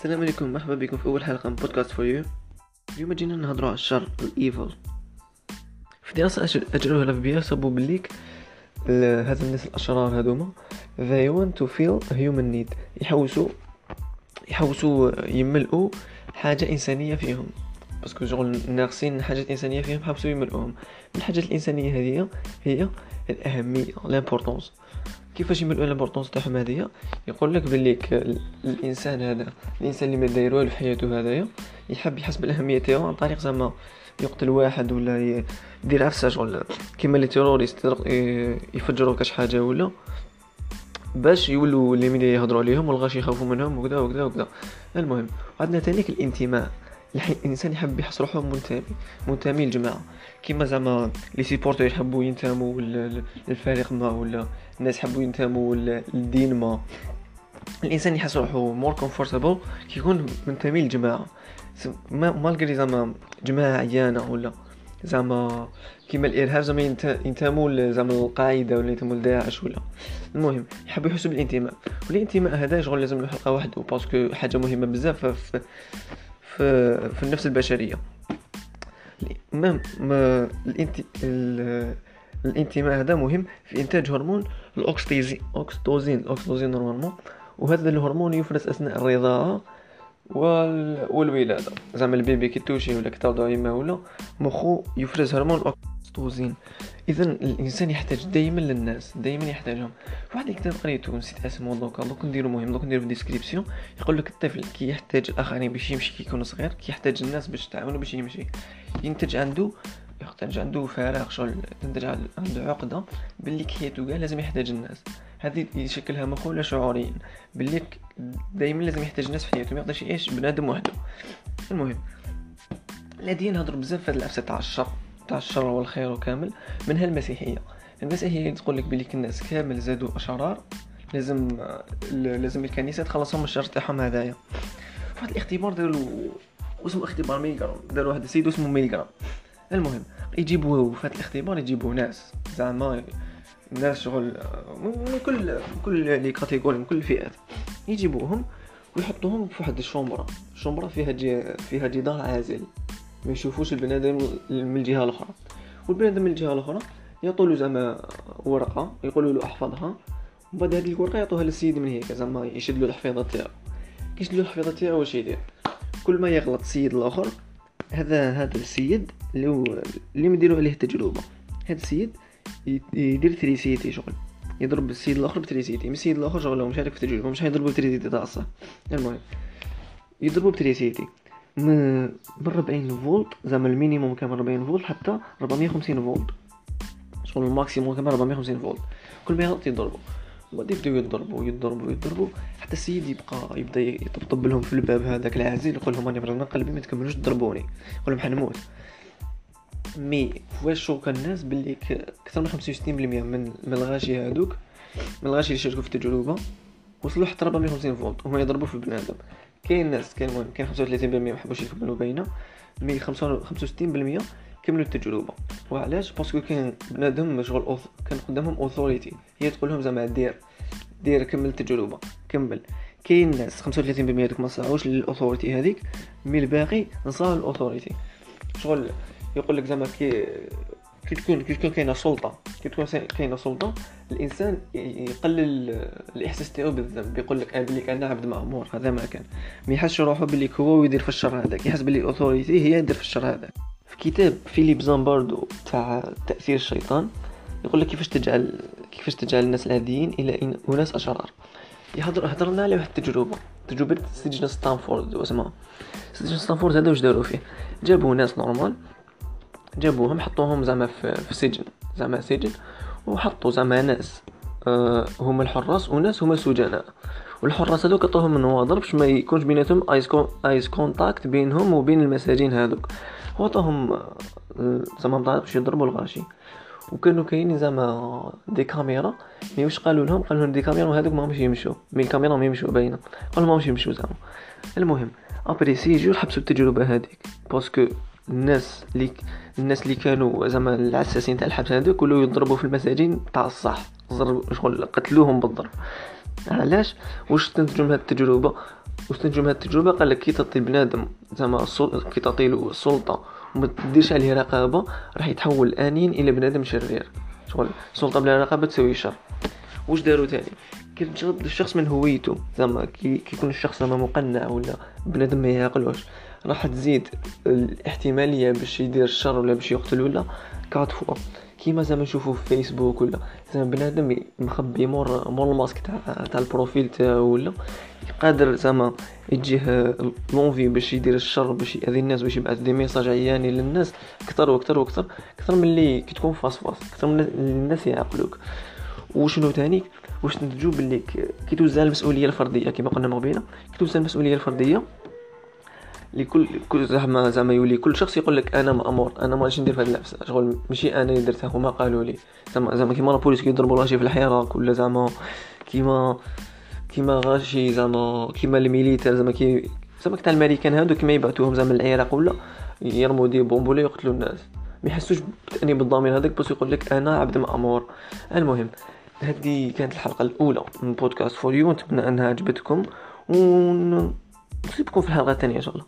السلام عليكم مرحبا بكم في أول حلقة من بودكاست for you اليوم جينا نهضروا على الشر ال evil في دراسة أجروها ال FBI صابوا بليك هاد الناس الأشرار هادوما they want to feel human need. يحوسوا يحوسوا يملؤوا حاجة إنسانية فيهم. parce que شغل ناقصين حاجات إنسانية فيهم يحوسوا يملؤوهم الحاجات الإنسانية هذه هي الأهمية l'importance كيفاش يملؤوا l'importance تاعهم هذه؟ يقول لك باللي ك- الإنسان هذا الإنسان اللي ما داير والو في حياته هذايا يحب يحس بالاهميه تاعو عن طريق زعما يقتل واحد ولا يدير عفسة شغل. كيما les terroristes يفجروا كاش حاجة ولا باش يولوا اللي مين يهضروا عليهم والغاش يخافوا منهم وكذا وكذا وكذا المهم عندنا تانيك الانتماء. الإنسان يحب يحس روحه منتمي منتمي للجماعة. كيما زعما les supporters يحبوا ينتموا لل- للفريق ما ولا الناس يحبوا ينتموا لل- للدين ما. الإنسان يحس روحو more comfortable كيكون منتمي للجماعة. malgré زعما جماعة عيانة ولا زعما كيما الإرهاب زعما ينت- ينتموا زعما للقاعدة ولا ينتموا لداعش ولا. المهم يحبوا يحسوا بالانتماء. والانتماء هذا شغل لازم له حلقه واحدة parce que حاجة مهمة بزاف في في, في النفس البشرية même ما. ال... الانتماء هذا مهم في إنتاج هرمون ال oxytocine oxytocine ال oxytocine normalement وهذا الهرمون يفرز أثناء الرضاعة وال... والولادة زعما ال bébé كي toucher ولا كتوضع يما ولا مخو يفرز هرمون ال oxytocine اذا الإنسان يحتاج دائما للناس دائما يحتاجهم. واحد الكتاب قريته نسيت اسمه دوكا دوك نديرو مهم دوك نديرو في ال description يقول لك الطفل كي يحتاج الاخرين باش يمشي كي يكون صغير كي يحتاج الناس باش تعاونو باش يمشي. ينتج عنده يحتاج عنده فراغ شغل تنتج عنده عقدة باللي حياته كاع لازم يحتاج الناس. هذه يشكلها لا شعوريا باللي دائما لازم يحتاج الناس في حياته ما يقدرش يعيش بنادم وحده. المهم الذين نهضروا بزاف في العفسه تاع الشر تاع الشر والخير وكامل منها المسيحية. المسيحية تقول لك بلي الناس كامل زادوا أشرار لازم لازم الكنيسة تخلصهم من الشر تاعهم هذايا. واحد الاختبار داروا اسمه اختبار ميلغرام داروا واحد السيد اسمه ميلغرام. المهم يجيبوا هذا الاختبار يجيبوا ناس زعما ناس شغل من كل من كل les catégories من كل الفئات يجيبوهم ويحطوهم في واحد ال chambre ال chambre فيها جي فيها جدار عازل. ما يشوفوش البنادم من الجهة الأخرى. والبنادم من الجهة الأخرى يعطوا له زعما ورقة يقولوا له أحفظها ومن بعد هذه الورقة يعطوها للسيد من هيك زعما يشد له الحفيظة تاعو. كي يشد له الحفيظة تاعو واش يدير؟ كل ما يغلط السيد الآخر هذا هذا السيد اللي هو اللي مديروا عليه التجربه هذا السيد يدير تريسيتي شغل. يضرب السيد الآخر بتريسيتي من السيد الآخر شغل مشارك في التجربه مش حيضربوا بتريسيتي تاع الصح. المهم يضربوا بتريسيتي من من 40 فولت زعما ال minimum كان 40 فولت حتى 450 فولت. شغل ال maximum كان 450 فولت. كل ما يغلط يضربوا وبعد يبداو يضربوا يضربوا يضربوا حتى السيد يبقى يبدا يطبطب لهم في الباب هذاك العازل يقول لهم راني من قلبي ما تكملوش تضربوني. يقول لهم حنموت mais فواش choque الناس باللي أكثر من 65% من من الغاشي هادوك من الغاشي اللي شاركوا في التجربه وصلوا حتى 450 فولت وهما يضربوا في البنادم كاين ناس كاين المهم كاين 35% ما حبوش يكملوا بينا mais 65% كملوا التجربة. وعلاش؟ parce que كاين بنادم شغل auth... كان قدامهم authority هي تقول لهم زعما دير دير كمل التجربة كمل. كاين ناس 35% دوك ما صاعوش لل authority هذيك mais الباقي نصاعوا ال authority شغل يقول لك زعما كي كي تكون كي تكون كاينة سلطة. كي تكون كاينة سلطة. الإنسان يقلل الإحساس تاعو بالذنب. يقول لك أنا بلي أنا عبد مأمور. هذا ما كان. ما يحسش روحه بلي هو يدير في الشر هذاك. يحس بلي ال authority هي يدير في الشر هذاك. في كتاب فيليب زيمباردو تاع تأثير الشيطان يقول لك كيفاش تجعل كيفاش تجعل الناس العاديين إلى اناس أشرار. يهضر هضرنا على واحد التجربة. تجربة سجن ستانفورد اسمها سجن ستانفورد هذا واش داروا فيه؟ جابوا ناس normal جابوهم حطوهم زعما في, سجن زعما سجن وحطوا زعما ناس آه هما الحراس وناس هما السجناء والحراس هذوك عطوهم النواظر باش ما يكونش بيناتهم eye con eye contact بينهم وبين المساجين هذوك. وعطاهم آه، زعما مطارق باش يضربوا الغاشي. وكانوا كاينين زعما des caméras mais واش قالوا لهم؟ قالوا لهم des caméras هذوك ماهمش يمشوا. mais الكاميرا ما يمشوا باينة. قالوا ماهمش يمشوا زعما. المهم après six jours حبسوا التجربة هذيك. Parce que الناس اللي الناس اللي كانوا زعما العساسين تاع الحبس هذوك ولاو يضربوا في المساجين تاع الصح ضرب شغل قتلوهم بالضرب. علاش؟ واش تنتجوا من هذه التجربة؟ واستنتجوا من هذه التجربة؟ قال لك كي تعطي بنادم زعما كي تعطي له السلطه وما تديرش عليه رقابة راح يتحول انين إلى بنادم شرير. شغل السلطه بلا رقابة تسوي شر. واش داروا تاني؟ تجرد الشخص من هويته زعما كي كيكون الشخص زعما مقنع ولا بنادم ما يعقلوش راح تزيد الاحتمالية باش يدير الشر ولا باش يقتل ولا؟ Quatre fois. كيما زعما نشوفو في فيسبوك ولا. زعما بنادم مخبي مور مور الماسك تاع تاع ال profil تاعو ولا. قادر زعما يجيه l'envie باش يدير الشر باش يأذي الناس باش يبعث des messages عياني للناس. أكثر وأكثر وأكثر أكثر من اللي كي تكون face à face. أكثر من الناس يعقلوك. وشنو تاني؟ واش نتجو باللي كي توزع المسؤولية الفردية كما قلنا من قبيله كي توزع المسؤولية الفردية لكل كل زعما زعما يولي كل شخص يقول لك أنا مامور أنا ما ندير في هذه اللعبة. شغل ماشي أنا اللي درتها هما قالوا لي. زعما زعما كيما la police كيضربوا غاشي في الحراك ولا زعما كيما كيما غاشي زعما كيما ال militaires زعما كي زعما تاع الامريكان هادو كيما يبعثوهم زعما العراق ولا يرموا des bombes ولا يقتلوا الناس. ما يحسوش بتأنيب الضمير هذاك بس يقول لك أنا عبد مامور المهم هذه كانت الحلقة الأولى من بودكاست For You نتمنى أنها عجبتكم ونصيبكم في الحلقة الثانية إن شاء الله.